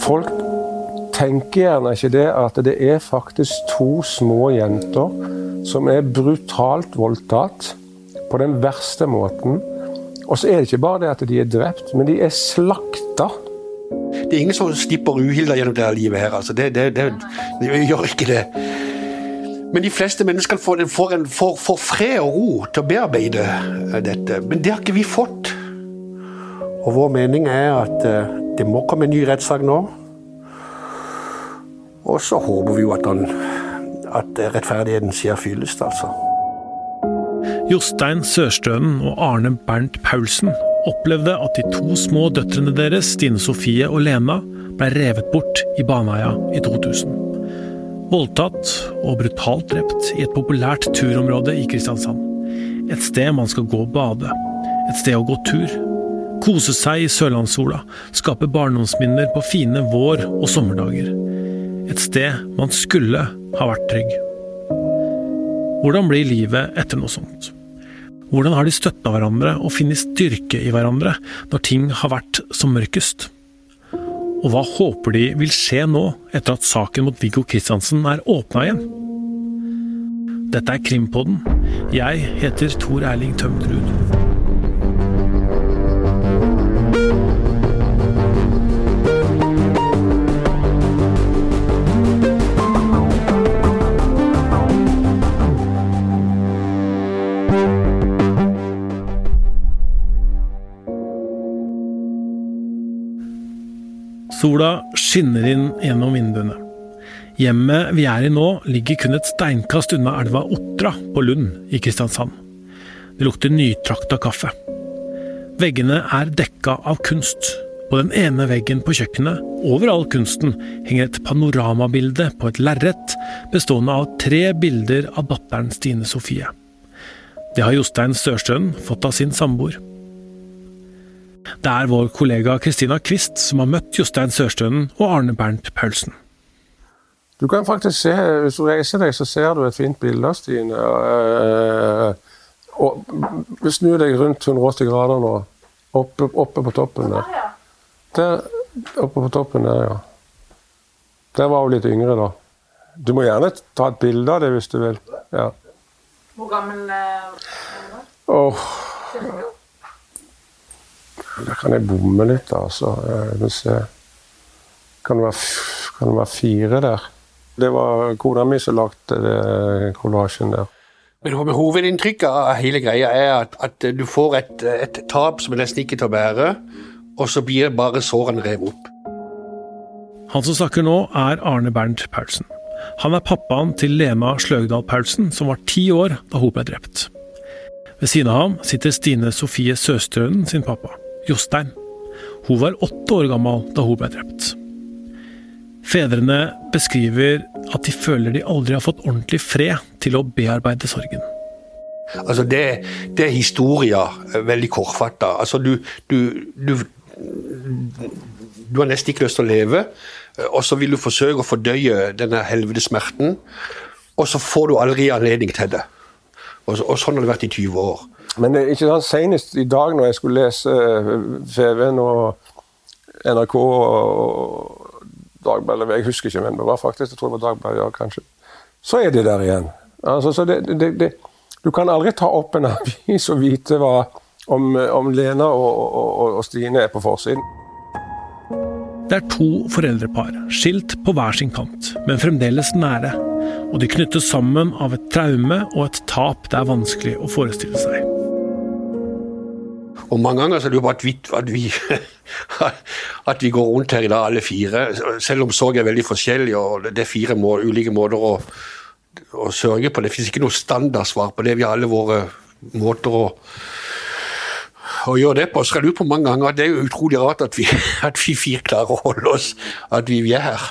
Folk tenker gjerne ikke det at det er faktisk to små jenter som er brutalt voldtatt på den verste måten. Og så er det ikke bare det at de er drept, men de er slakta. Det er ingen som slipper uhilda gjennom det livet her. Altså. Det, det, det, det, gjør ikke det. Men de fleste mennesker får, får, en, får, får, fred og ro til å bearbeide dette. Men det har ikke vi fått. Og vår mening er at eh, det må komme en ny rettssak nå. Og så håper vi jo at, han, at rettferdigheten skjer fyllest, altså. Jostein Sørstønen og Arne Bernt Paulsen opplevde at de to små døtrene deres, Stine Sofie og Lena, ble revet bort i Baneheia i 2000. Voldtatt og brutalt drept i et populært turområde i Kristiansand. Et sted man skal gå og bade. Et sted å gå tur. Kose seg i sørlandssola. Skape barndomsminner på fine vår- og sommerdager. Et sted man skulle ha vært trygg. Hvordan blir livet etter noe sånt? Hvordan har de støtta hverandre og funnet styrke i hverandre når ting har vært som mørkest? Og hva håper de vil skje nå, etter at saken mot Viggo Kristiansen er åpna igjen? Dette er Krimpodden. Jeg heter Tor Erling Tømtrud. Sola skinner inn gjennom vinduene. Hjemmet vi er i nå, ligger kun et steinkast unna elva Otra på Lund i Kristiansand. Det lukter nytrakta kaffe. Veggene er dekka av kunst. På den ene veggen på kjøkkenet, over all kunsten, henger et panoramabilde på et lerret bestående av tre bilder av datteren Stine Sofie. Det har Jostein Størstøen fått av sin samboer. Det er vår kollega Kristina Kvist som har møtt Jostein Sørstønen og Arne Bernt Paulsen. Du kan faktisk se, Hvis du reiser deg, så ser du et fint bilde av Stine. Og, og Snu deg rundt 180 grader nå. Oppe, oppe på toppen der. der. Oppe på toppen der, ja. Der var hun litt yngre, da. Du må gjerne ta et bilde av det hvis du vil. Ja. Hvor gammel var hun? Oh. Der kan jeg bomme litt, altså. Kan det, være, kan det være fire der? Det var kona mi som lagde kollasjen der. Men Hovedinntrykket av hele greia er at, at du får et, et, tap som er nesten ikke til å bære, og så blir bare sårene revet opp. Han som snakker nå, er Arne Bernt Paulsen. Han er pappaen til Lena Sløgdal Paulsen, som var ti år da hun ble drept. Ved siden av ham sitter Stine Sofie Søstrønen sin pappa. Jostein. Hun var åtte år gammel da hun ble drept. Fedrene beskriver at de føler de aldri har fått ordentlig fred til å bearbeide sorgen. Altså det, det er historia eh, veldig kortfatta. Altså du, du, du, du har nesten ikke lyst til å leve, eh, og så vil du forsøke å fordøye denne helvetesmerten, og så får du aldri anledning til det. Og, og sånn har det vært i 20 år. Men det, ikke sant, senest i dag når jeg skulle lese FVN eh, og NRK og Dagbladet Jeg husker ikke, men det var faktisk jeg tror det var Dagbladet, ja, kanskje. Så er det der igjen. Altså, så det, det, det, du kan aldri ta opp en avis og vite hva, om, om Lena og, og, og Stine er på forsiden. Det er to foreldrepar, skilt på hver sin kant, men fremdeles nære. Og de knyttes sammen av et traume og et tap det er vanskelig å forestille seg. Og mange ganger så er det jo bare at vi, at vi, at vi går rundt her i dag, alle fire. Selv om sorg er veldig forskjellig, og det er fire må, ulike måter å, å, sørge på. Det fins ikke noe standardsvar på det. Vi har alle våre måter å, å gjøre det på. Så jeg lurer på mange ganger at det er jo utrolig rart at vi, at vi fire klarer å holde oss, at vi, vi er her.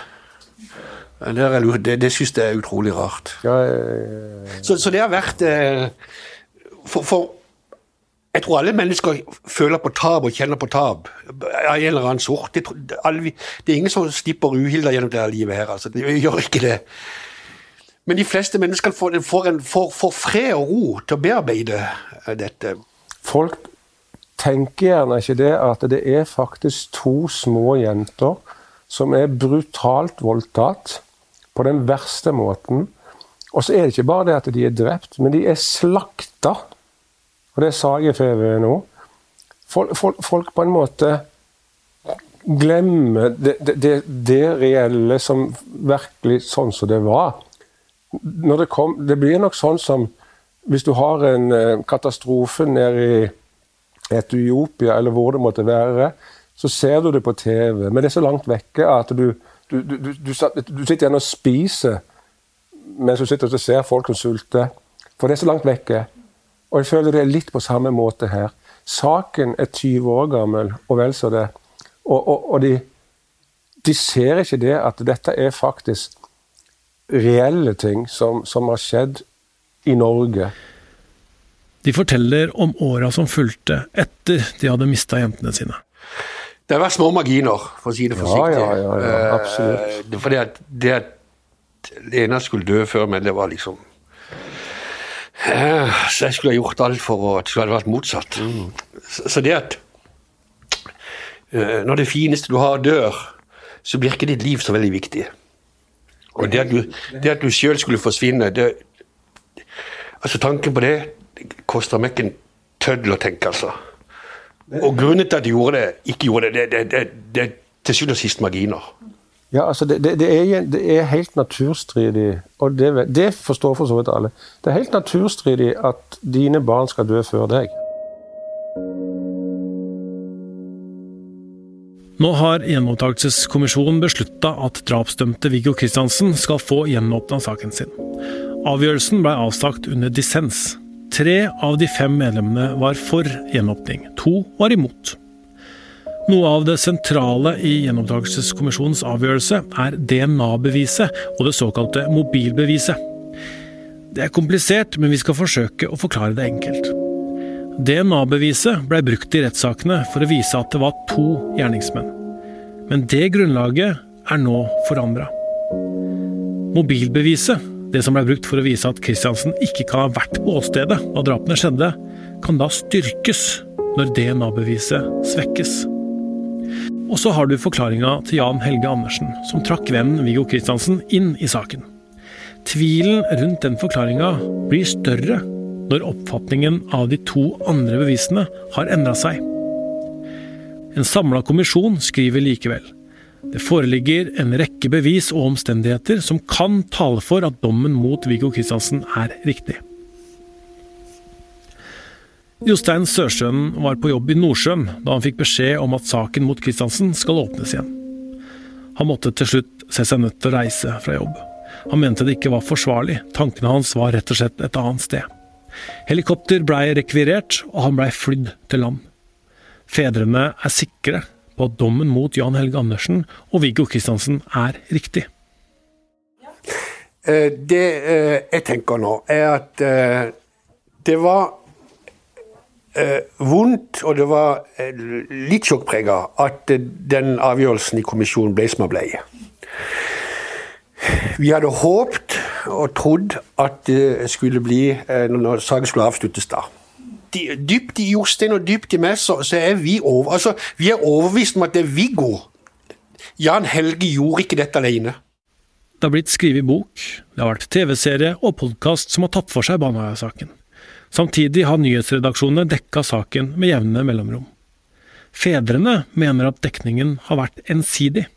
Det, det, det syns jeg er utrolig rart. Ja, ja. Så, så, det har vært eh, for, for jeg tror alle mennesker føler på tap og kjenner på tap en eller annen sort. Det, er ingen som slipper uhilda gjennom det livet her. altså. Det gjør ikke det. Men de fleste mennesker får, får, en, får, får fred og ro til å bearbeide dette. Folk tenker gjerne ikke det at det er faktisk to små jenter som er brutalt voldtatt på den verste måten. Og så er det ikke bare det at de er drept, men de er slakta. Og det sa jeg før nå. Folk, folk, folk, på en måte glemmer det, det, det, reelle som virkelig sånn som det var. Det, kom, det blir nok sånn som hvis du har en eh, katastrofe nede i Etiopia, eller hvor det måtte være, så ser du det på TV, men det er så langt vekke at du, du, du, du sitter igjen og spiser mens du sitter og ser folk som sulter. For det er så langt vekke. Og jeg føler det er litt på samme måte her. Saken er 20 år gammel, og vel så det. Og, og, og de, de, ser ikke det at dette er faktisk reelle ting som, som har skjedd i Norge. De forteller om åra som fulgte etter de hadde mista jentene sine. Det har vært små marginer, for å si det forsiktig. Ja, ja, ja, ja absolutt. Eh, fordi at det at Lena skulle dø før meg, det var liksom Så jeg skulle ha gjort alt for at det skulle vært motsatt. Mm. Så, det at uh, Når det fineste du har, dør, så blir ikke ditt liv så veldig viktig. Og det at du, det du sjøl skulle forsvinne det, Altså Tanken på det, det koster meg ikke en tøddel å tenke, altså. Og grunnen til at de gjorde det, ikke gjorde det, det, det, det er til syvende og sist marginer. Ja, altså det, det, er, det, er, helt naturstridig, og det, det forstår for så vidt alle. Det er helt naturstridig at dine barn skal dø før deg. Nå har Gjenopptakelseskommisjonen beslutta at drapsdømte Viggo Kristiansen skal få gjenåpna saken sin. Avgjørelsen ble avsagt under dissens. Tre av de fem medlemmene var for gjenåpning, to var imot. Noe av det sentrale i Gjenopptakelseskommisjonens avgjørelse er DNA-beviset og det såkalte mobilbeviset. Det er komplisert, men vi skal forsøke å forklare det enkelt. DNA-beviset ble brukt i rettssakene for å vise at det var to gjerningsmenn. Men det grunnlaget er nå forandra. Mobilbeviset det som ble brukt for å vise at Kristiansen ikke kan ha vært på åstedet da drapene skjedde, kan da styrkes når DNA-beviset svekkes. Og så har du forklaringa til Jan Helge Andersen, som trakk vennen Viggo Kristiansen inn i saken. Tvilen rundt den forklaringa blir større når oppfatningen av de to andre bevisene har endra seg. En samla kommisjon skriver likevel det foreligger en rekke bevis og omstendigheter som kan tale for at dommen mot Viggo Kristiansen er riktig. Jostein Sørsjøen var på jobb i Nordsjøen da han fikk beskjed om at saken mot Kristiansen skal åpnes igjen. Han måtte til slutt se seg nødt til å reise fra jobb. Han mente det ikke var forsvarlig, tankene hans var rett og slett et annet sted. Helikopter blei rekvirert, og han blei flydd til land. Fedrene er sikre på at dommen mot Jan Helge Andersen og Viggo Kristiansen er riktig? Eh, det eh, jeg tenker nå, er at eh, det var vondt, og det var litt sjokkprega at den avgjørelsen i kommisjonen ble som den ble. Vi hadde håpt og trodd at det skulle bli, når saken skulle avsluttes da dypt i Jostein og dypt i meg, så, så, er vi over, altså, vi er overbevist om at det er Viggo. Jan Helge gjorde ikke dette alene. Det har blitt skrevet bok, det har vært TV-serie og podkast som har tatt for seg Baneheia-saken. Samtidig har nyhetsredaksjonene dekka saken med jevne mellomrom. Fedrene mener at dekningen har vært ensidig.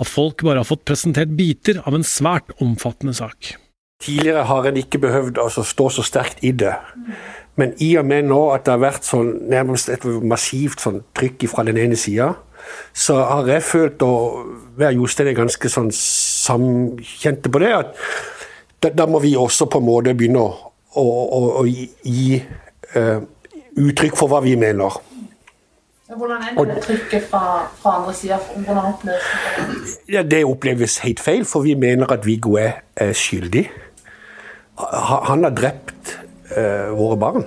At folk bare har fått presentert biter av en svært omfattende sak. Tidligere har en ikke behøvd å stå så sterkt i det. Men i og med nå at det har vært sånn, nærmest et massivt sånn trykk fra den ene sida, så har jeg følt å være Jostein ganske sånn samkjente på det. at da, da, må vi også på en måte begynne å, å, å, å gi, uh, uttrykk for hva vi mener. Hvordan er det trykket fra, fra andre sida? Hvordan oppleves det? Ja, det oppleves helt feil, for vi mener at Viggo er skyldig. Han har drept uh, våre barn.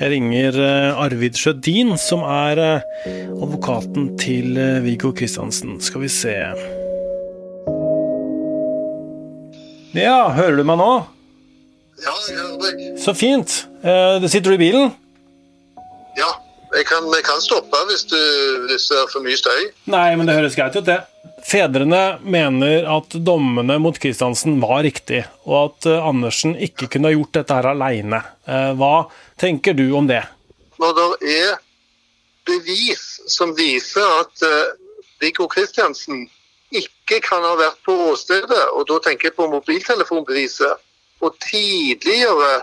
Jeg ringer eh, Arvid Sjødin, som er eh, advokaten til eh, Viggo Kristiansen. Skal vi se Ja, hører du meg nå? Ja, jeg hører deg. Så fint. Sitter du i bilen? Ja, jeg kan, jeg kan stoppe hvis, du, hvis det er for mye støy. Nei, men det høres greit ut, det. Fedrene mener at dommene mot Kristiansen var riktig, og at eh, Andersen ikke kunne ha gjort dette her aleine. Hva tenker du om det? Når det er bevis som viser at uh, Viggo Kristiansen ikke kan ha vært på åstedet, og da tenker jeg på mobiltelefonbeviset, og tidligere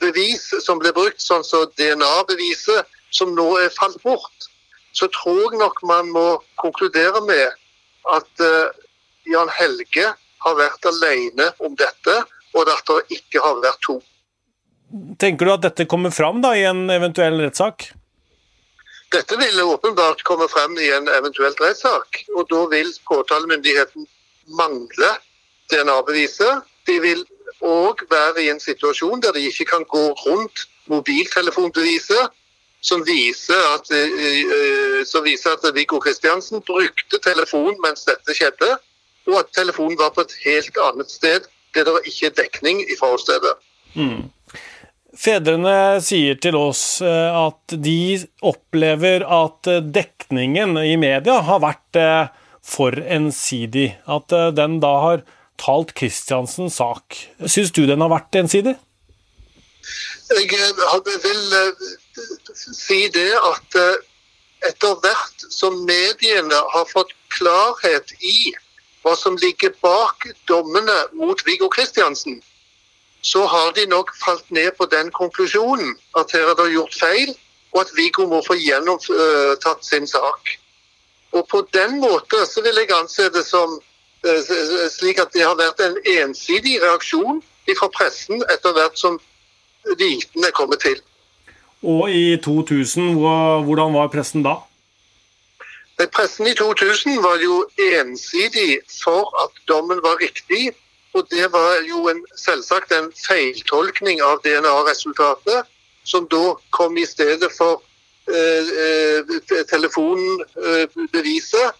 bevis som ble brukt, sånn som DNA-beviset, som nå er falt bort, så tror jeg nok man må konkludere med at uh, Jan Helge har vært alene om dette, og at det ikke har vært to. Tenker du at dette kommer fram da, i en eventuell rettssak? Dette vil åpenbart komme frem i en eventuell rettssak. Og da vil påtalemyndigheten mangle DNA-beviset. De vil òg være i en situasjon der de ikke kan gå rundt mobiltelefonbeviset, som viser at, eh, som viser at Viggo Kristiansen brukte telefonen mens dette skjedde, og at telefonen var på et helt annet sted der det ikke er dekning i forholdsstedet. Mm. Fedrene sier til oss eh, at de opplever at eh, dekningen i media har vært eh, for ensidig. At den da har talt Kristiansens sak. Syns du den har vært ensidig? Jeg vil si det at etter hvert som mediene har fått klarhet i hva som ligger bak dommene mot Viggo Kristiansen, så har de nok falt ned på den konklusjonen at her er det gjort feil, og at Viggo må få gjennomtatt sin sak. Og På den måten så vil jeg anse det som eh, slik at det har vært en ensidig reaksjon fra pressen etter hvert som vitene er kommet til. Og i 2000, hvordan var pressen da? Pressen i 2000 var jo ensidig for at dommen var riktig, og det var jo en, selvsagt en feiltolkning av DNA-resultatet, som da kom i stedet for eh, eh, telefonbeviset.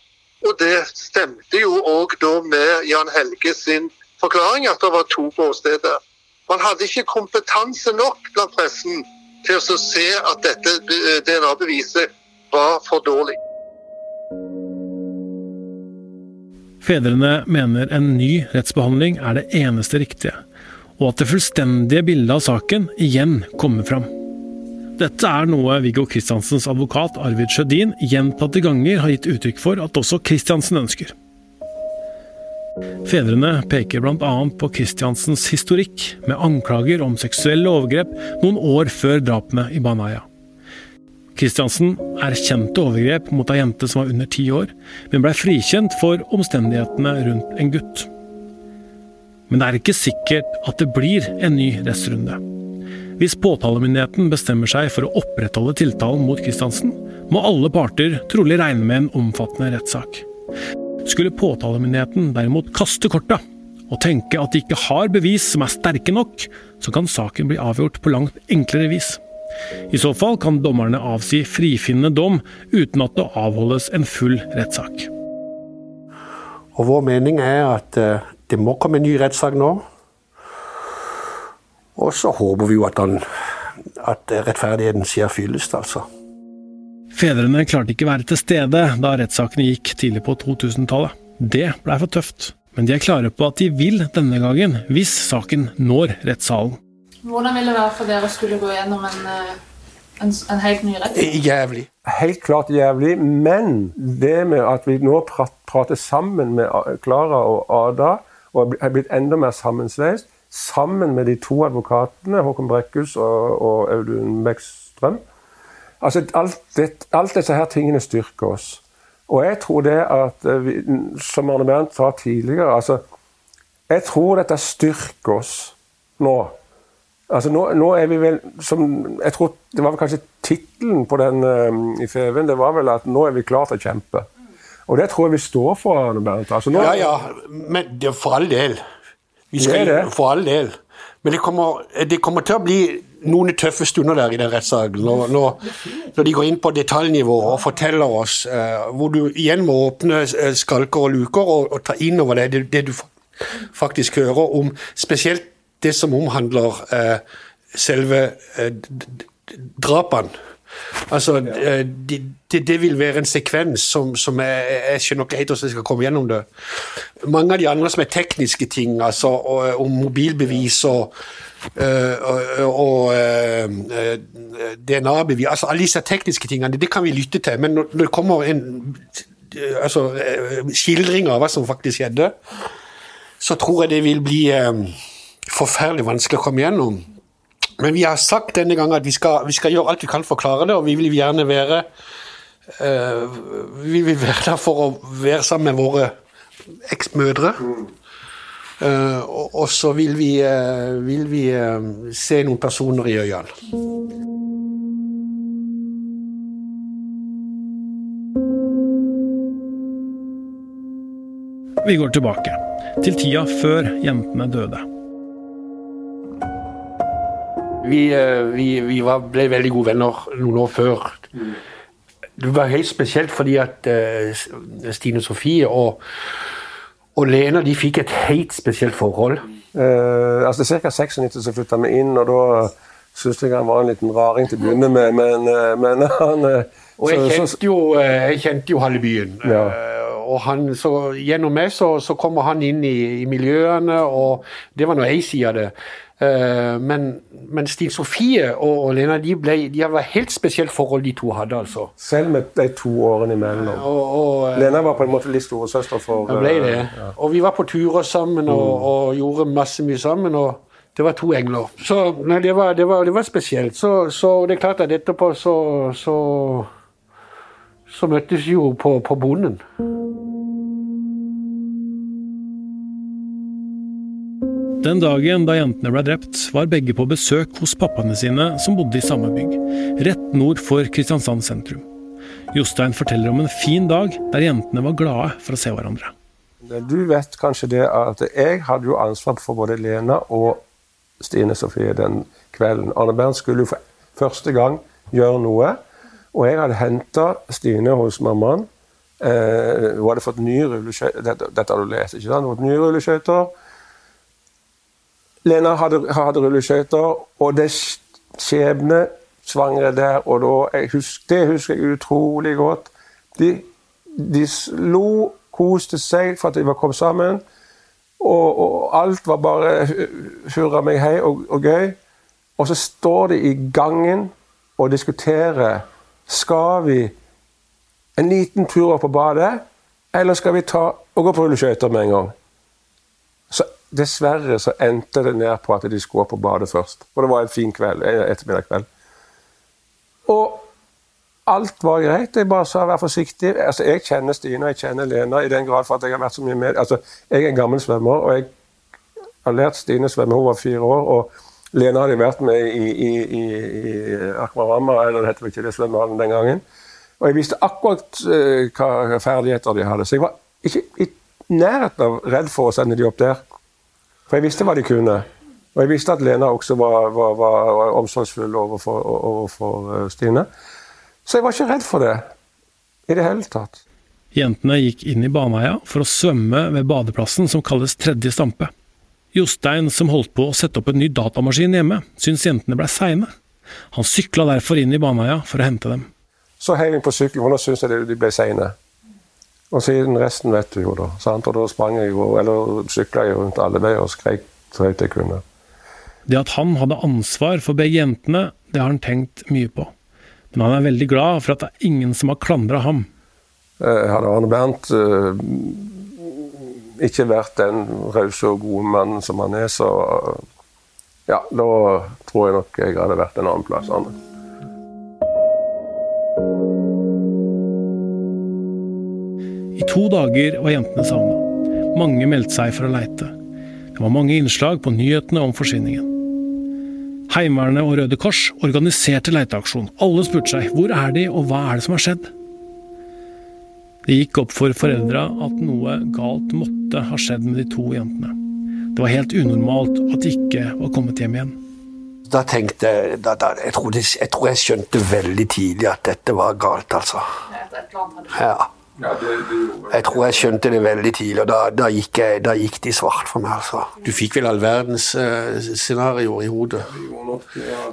Og det stemte jo òg da med Jan Helge sin forklaring, at det var to på åstedet. Man hadde ikke kompetanse nok blant pressen til å se at dette eh, DNA-beviset var for dårlig. Fedrene mener en ny rettsbehandling er det eneste riktige, og at det fullstendige bildet av saken igjen kommer fram. Dette er noe Viggo Kristiansens advokat Arvid Sjødin gjentatte ganger har gitt uttrykk for at også Kristiansen ønsker. Fedrene peker bl.a. på Kristiansens historikk med anklager om seksuelle overgrep noen år før drapene i Baneheia. Kristiansen erkjente overgrep mot ei jente som var under ti år, men blei frikjent for omstendighetene rundt en gutt. Men det er ikke sikkert at det blir en ny rettsrunde. Hvis påtalemyndigheten bestemmer seg for å opprettholde tiltalen mot Kristiansen, må alle parter trolig regne med en omfattende rettssak. Skulle påtalemyndigheten derimot kaste korta og tenke at de ikke har bevis som er sterke nok, så kan saken bli avgjort på langt enklere vis. I så fall kan dommerne avsi frifinnende dom uten at det avholdes en full rettssak. Og Vår mening er at eh, det må komme en ny rettssak nå. Og så håper vi jo at, han, at rettferdigheten skjer fyllest, altså. Fedrene klarte ikke være til stede da rettssakene gikk tidlig på 2000-tallet. Det blei for tøft, men de er klare på at de vil denne gangen, hvis saken når rettssalen. Hvordan vil det være for dere å skulle gå gjennom en, eh, en, en helt ny rett? Jævlig. Helt klart jævlig. Men det med at vi nå prater sammen med Klara og Ada, og er blitt enda mer sammensveist, sammen med de to advokatene, Håkon Brekkhus og, og Audun Bekkstrøm altså alt, det, alt disse her tingene styrker oss. Og jeg tror det at eh, vi, Som Arne Bernt sa tidligere altså, Jeg tror dette styrker oss nå. Altså nå, nå, er vi vel som Jeg tror det var vel kanskje tittelen på den um, i FV-en. Det var vel at 'nå er vi klar til å kjempe'. Og det tror jeg vi står for, Arne Bernt. Altså nå, ja, ja, men det for all del. Vi skal, det det. For all del. Men det kommer, det kommer, til å bli noen tøffe stunder der i den rettssaken. Når, når, når, de går inn på detaljnivå og forteller oss uh, hvor du igjen må åpne skalker og luker og, og ta inn over det, det, du faktisk hører om spesielt det som omhandler eh, selve eh, d- drapene. Altså, ja. det, det, det vil være en sekvens som, som jeg, jeg skjønner ikke helt hvordan jeg skal komme gjennom det. Mange av de andre som er tekniske ting, altså og, om mobilbevis og, eh, og, og eh, DNA-bevis altså Alle disse tekniske tingene, det kan vi lytte til. Men når, det kommer en eh, altså, eh, skildring av hva som faktisk skjedde, så tror jeg det vil bli eh, forferdelig vanskelig å komme gjennom. Men vi har sagt denne gangen at vi skal, vi skal gjøre alt vi kan for å klare det, og vi vil gjerne være eh, Vi vil være der for å være sammen med våre eksmødre. Uh, og, og så vil vi, uh, vil vi uh, se noen personer i øynene. Vi går tilbake, til tida før jentene døde. Vi, eh, vi, vi var, ble veldig gode venner noen år før. Det var helt spesielt fordi at eh, Stine Sofie og, og Lena de fikk et helt spesielt forhold. Uh, altså Ca. 96 så flytta vi inn, og da syntes jeg han var en liten raring til å begynne med, men, men han Og jeg kjente jo, jeg kjente jo halve byen. Ja. Eh, Og han, så gjennom meg så, så kommer han inn i, i miljøene, og det var nå side av det. Uh, Men, men Stin Sofie og, og Lena de, ble, de var helt spesielt forhold de to hadde, altså. Selv med de to årene imellom. Og, og, eh, Lena var på en måte litt storesøster for uh, ble det. Ja. Og vi var på turer sammen og, og gjorde masse mye sammen. og det var to engler. Så nei, det, var, det, var, det var spesielt. Så, så det er klart at etterpå så, så, så møttes vi jo på, på bonden. Den dagen da jentene ble drept, var begge på besøk hos pappaene sine, som bodde i samme bygg, rett nord for Kristiansand sentrum. Jostein forteller om en fin dag der jentene var glade for å se hverandre. Du vet kanskje det at jeg hadde jo ansvar for både Lena og Stine Sofie den kvelden. Arne Bernt skulle for første gang gjøre noe, og jeg hadde henta Stine hos mammaen. Eh, hun hadde fått nye rulleskøyter dette, har du lest, ikke sant? Hun hadde fått nye rulleskøyter. Lena hadde, hadde rulleskøyter, og det skjebnesvangre der og da husker, Det husker jeg utrolig godt. De, de lo, koste seg for at de var kommet sammen. Og, og alt var bare hu- hurra meg hei og, og gøy. Og så står de i gangen og diskuterer Skal vi en liten tur opp på badet, eller skal vi ta og gå på rulleskøyter med en gang? Dessverre så endte det ned på at de skulle opp på bade først. Og det var en fin kveld, en ettermiddagskveld. Og alt var greit. Jeg bare sa vær forsiktig. Altså, jeg kjenner Stine og jeg kjenner Lena i den grad for at jeg har vært så mye med Altså, jeg er en gammel svømmer, og jeg har lært Stine å svømme. Hun var fire år. og Lena hadde vært med i, i, i, i Akmarama, eller det heter vel ikke det, svømmehallen den gangen. Og jeg visste akkurat uh, hva ferdigheter de hadde. Så jeg var ikke i nærheten av redd for å sende de opp der. For jeg visste hva de kunne. Og jeg visste at Lena også var, var, var, omsorgsfull overfor, overfor eh, Stine. Så jeg var ikke redd for det i det hele tatt. Jentene gikk inn i Baneheia for å svømme ved badeplassen som kalles Tredje stampe. Jostein, som holdt på å sette opp en ny datamaskin hjemme, syntes jentene ble seine. Han sykla derfor inn i Baneheia for å hente dem. Så heiv vi på sykkelen, for nå syns jeg de ble seine. Og siden resten vet du jo, da. Sant? Og da sprang jeg jo, eller sykla jeg rundt alle veier og skreik så høyt jeg kunne. Det at han hadde ansvar for begge jentene, det har han tenkt mye på. Men han er veldig glad for at det er ingen som har klandra ham. Eh, Hadde Arne Bernt eh, ikke vært den rause og gode mannen som han er, så eh, ja, da tror jeg nok jeg hadde vært en annen plass. Arne. I to dager var jentene savna. Mange meldte seg for å leite. Det var mange innslag på nyhetene om forsvinningen. Heimevernet og Røde Kors organiserte leiteaksjon. Alle spurte seg hvor er de, og hva er det som har skjedd? Det gikk opp for foreldra at noe galt måtte ha skjedd med de to jentene. Det var helt unormalt at de ikke var kommet hjem igjen. Da tenkte jeg da, da, jeg, tror jeg, jeg tror jeg skjønte veldig tidlig at dette var galt, altså. Et eller det, det Jeg tror jeg skjønte det veldig tidlig, og da, da, gikk, jeg, da gikk det i svart for meg. altså. Du fikk vel all verdens uh, scenarioer i hodet.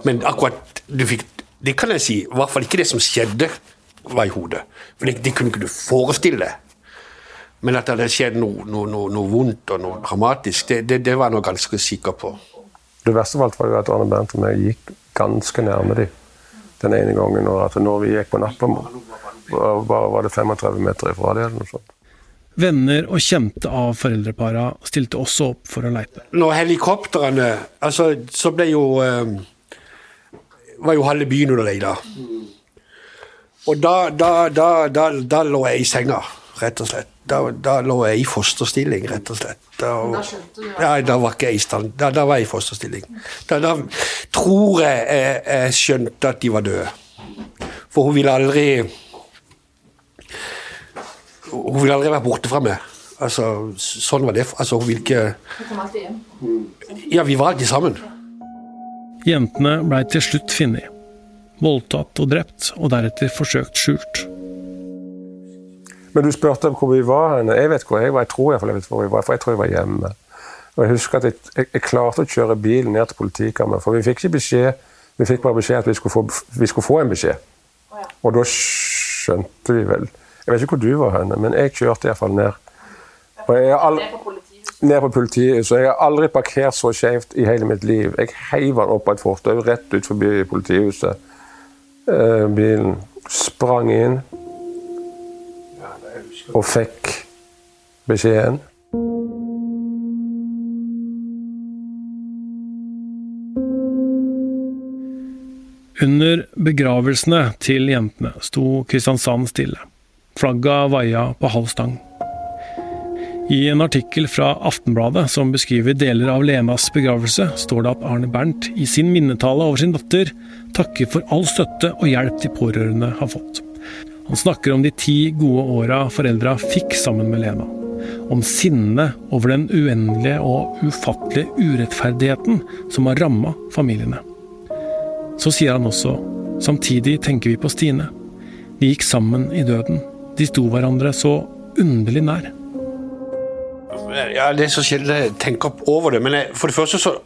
Men akkurat du fikk, Det kan jeg si, i hvert fall ikke det som skjedde, var i hodet. For det, det kunne ikke du forestille deg. Men at det hadde skjedd noe, noe, noe, noe vondt og noe dramatisk, det, det, det var jeg nå ganske sikker på. Det verste av alt var jo at Arne Bernt og meg gikk ganske nærme dem den ene gangen. Og at når vi gikk på natta, var, var det 35 meter ifra det. eller noe sånt. Venner og kjente av foreldrepara stilte også opp for å leite. Når helikoptrene Altså, så ble jo eh, Var jo halve byen under leida. Og da, da, da, da, da lå jeg i senga, rett og slett. Da, da lå jeg i fosterstilling, rett og slett. Da, Da du ja, da var ikke jeg i stand. Da, da var jeg i fosterstilling. Da, da tror jeg, jeg jeg skjønte at de var døde. For hun ville aldri Hun ville aldri være borte fra meg. Altså, sånn var det. Altså, hun ville ikke kom alltid hjem. Ja, vi var alltid sammen. Jentene blei til slutt funnet. Voldtatt og drept, og deretter forsøkt skjult. Men du spurte om hvor vi var hen. Jeg vet hvor jeg var. Jeg tror jeg vet hvor jeg var, for jeg tror jeg var hjemme. Og jeg husker at jeg, jeg, jeg klarte å kjøre bilen ned til politikammeret, for vi fikk ikke beskjed. Vi fikk bare beskjed at vi skulle få, vi skulle få en beskjed. Og da skjønte vi vel Jeg vet ikke hvor du var henne, men jeg kjørte iallfall ned. Og jeg aldri, er på politihuset. ned på politiet, så jeg har aldri parkert så skjevt i hele mitt liv. Jeg heiv den opp på et fortau rett ut forbi politihuset. Eh, bilen sprang inn og fikk beskjeden. Under begravelsene til jentene sto Kristiansand stille. Flagga vaia på halv stang. I en artikkel fra Aftenbladet som beskriver deler av Lenas begravelse, står det at Arne Bernt i sin minnetale over sin datter takker for all støtte og hjelp de pårørende har fått. Han snakker om de ti gode åra foreldra fikk sammen med Lena. Om sinnet over den uendelige og ufattelige urettferdigheten som har ramma familiene. Så sier han også samtidig tenker vi på Stine. De gikk sammen i døden. De sto hverandre så underlig nær. Ja, Det er så sjelden jeg tenker over det. Men jeg, for det første så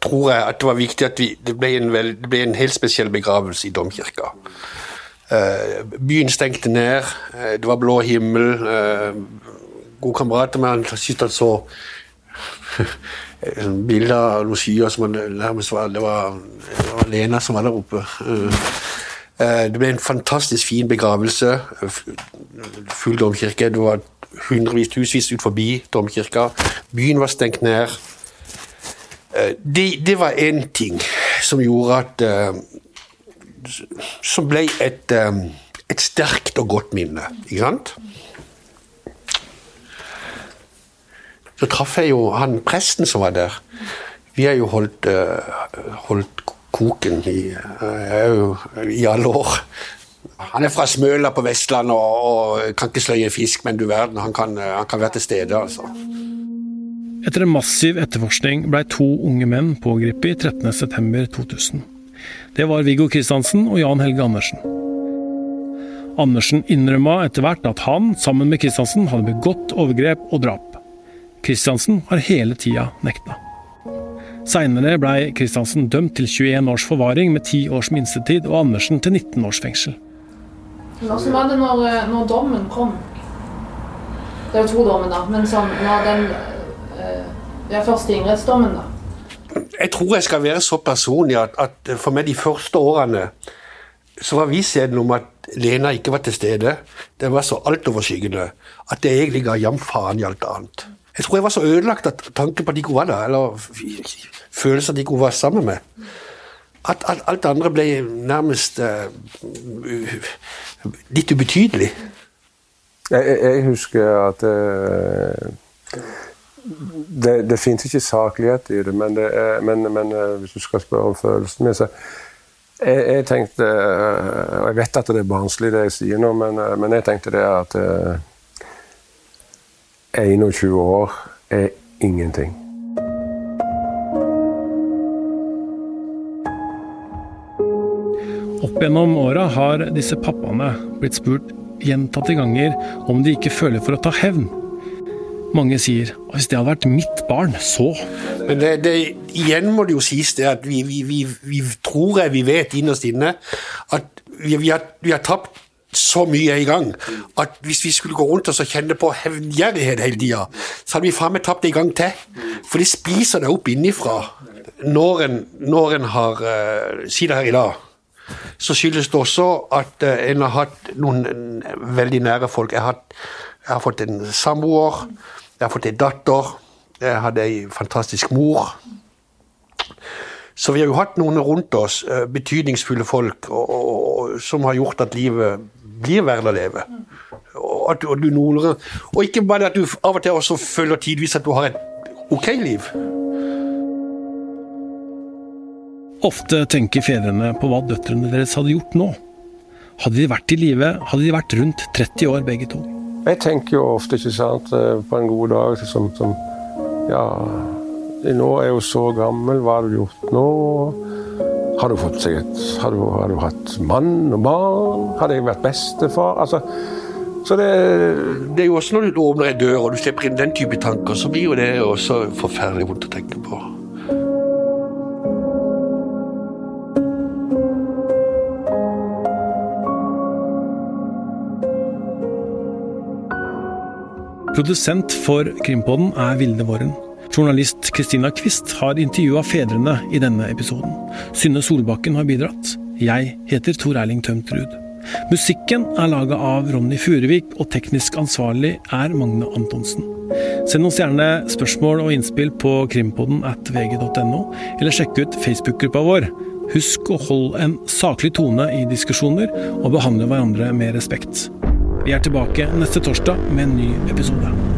tror jeg at det var viktig at vi, det, ble en vel, det ble en helt spesiell begravelse i domkirka. Uh, byen stengte ned, uh, det var blå himmel. Uh, gode kamerater med han syntes han så bilder av noen skyer som han nærmest var Det var, det var Lena som var der oppe. Eh, eh, det ble en fantastisk fin begravelse. Full domkirke. Det var hundrevis, tusenvis ut forbi domkirka. Byen var stengt ned. Eh, Det, det var én ting som gjorde at eh, Som ble et, eh, et sterkt og godt minne. Ikke sant? Så traff jeg jo han presten som var der. Vi har jo holdt, eh, holdt koken i, eh, i alle år. Han er fra Smøla på Vestlandet og, og kan ikke sløye fisk, men du verden, han kan, eh, han kan være til stede. altså. Etter en massiv etterforskning blei to unge menn pågrepet 13.9.2000. Det var Viggo Kristiansen og Jan Helge Andersen. Andersen innrømma etter hvert at han, sammen med Kristiansen, hadde begått overgrep og drap. Kristiansen har hele tida nekta. Seinere blei Kristiansen dømt til 21 års forvaring med 10 års minstetid, og Andersen til 19 års fengsel. Hvordan var det når, eh, når dommen kom? Det er jo to dommer, da. Men sånn, når den eh, Ja, første tingrettsdommen, da. Jeg tror jeg skal være så personlig at, at for meg de første årene så var vissheten om at Lena ikke var til stede, det var så altoverskyggende at det egentlig ga jam faen i alt annet. Jeg tror jeg var så ødelagt at tanken på at ikke hun var der, eller f- følelsen at ikke hun var sammen med, at, at alt det andre ble nærmest uh, litt ubetydelig. Jeg, jeg, husker at uh, det, det fins ikke saklighet i det, men, det er, men, men uh, hvis du skal spørre om følelsen min, så jeg, jeg tenkte eh, Og jeg vet at det er barnslig, det jeg sier nå, men, eh, men jeg tenkte det at eh, 21 år er ingenting. Opp gjennom åra har disse pappaene blitt spurt gjentatte ganger om de ikke føler for å ta hevn. Mange sier hvis det hadde vært mitt barn, så Men det, det, igjen må det jo sies det at vi, vi, vi, vi tror jeg vi vet innerst inne at vi, har, vi har tapt så mye i gang at hvis vi skulle gå rundt og kjenne på hevngjerrighet hele tida, så hadde vi faen meg tapt det en gang til. For det spiser deg opp innifra når en, når en har uh, Si det her i dag. Så skyldes det også at uh, en har hatt noen uh, veldig nære folk. Jeg har, jeg har fått en samboer, jeg har fått en datter, jeg hadde ei fantastisk mor. Så vi har jo hatt noen rundt oss, uh, betydningsfulle folk, og, og, som har gjort at livet blir verdt å leve. Og, at, og, du, og ikke bare at du av og til også føler tidvis at du har et ok liv. Ofte tenker fedrene på hva døtrene deres hadde gjort nå. Hadde de vært i live, hadde de vært rundt 30 år begge to. Jeg tenker jo ofte ikke sant, på en god dag som, som Ja, nå er jeg jo så gammel, hva har du gjort nå? Har du fått seg et Har du, har du hatt mann og barn? Hadde jeg vært bestefar? Altså, så det, det er jo også når du åpner en dør og du slipper inn den type tanker, så blir jo det også forferdelig vondt å tenke på. Produsent for Krimpodden er Vilde Våren. Journalist Kristina Kvist har intervjua fedrene i denne episoden. Synne Solbakken har bidratt. Jeg heter Tor Erling Tømt Ruud. Musikken er laga av Ronny Furuvik, og teknisk ansvarlig er Magne Antonsen. Send oss gjerne spørsmål og innspill på krimpodden at vg.no, eller sjekk ut Facebook-gruppa vår. Husk å holde en saklig tone i diskusjoner, og behandle hverandre med respekt. Vi er tilbake neste torsdag med en ny episode.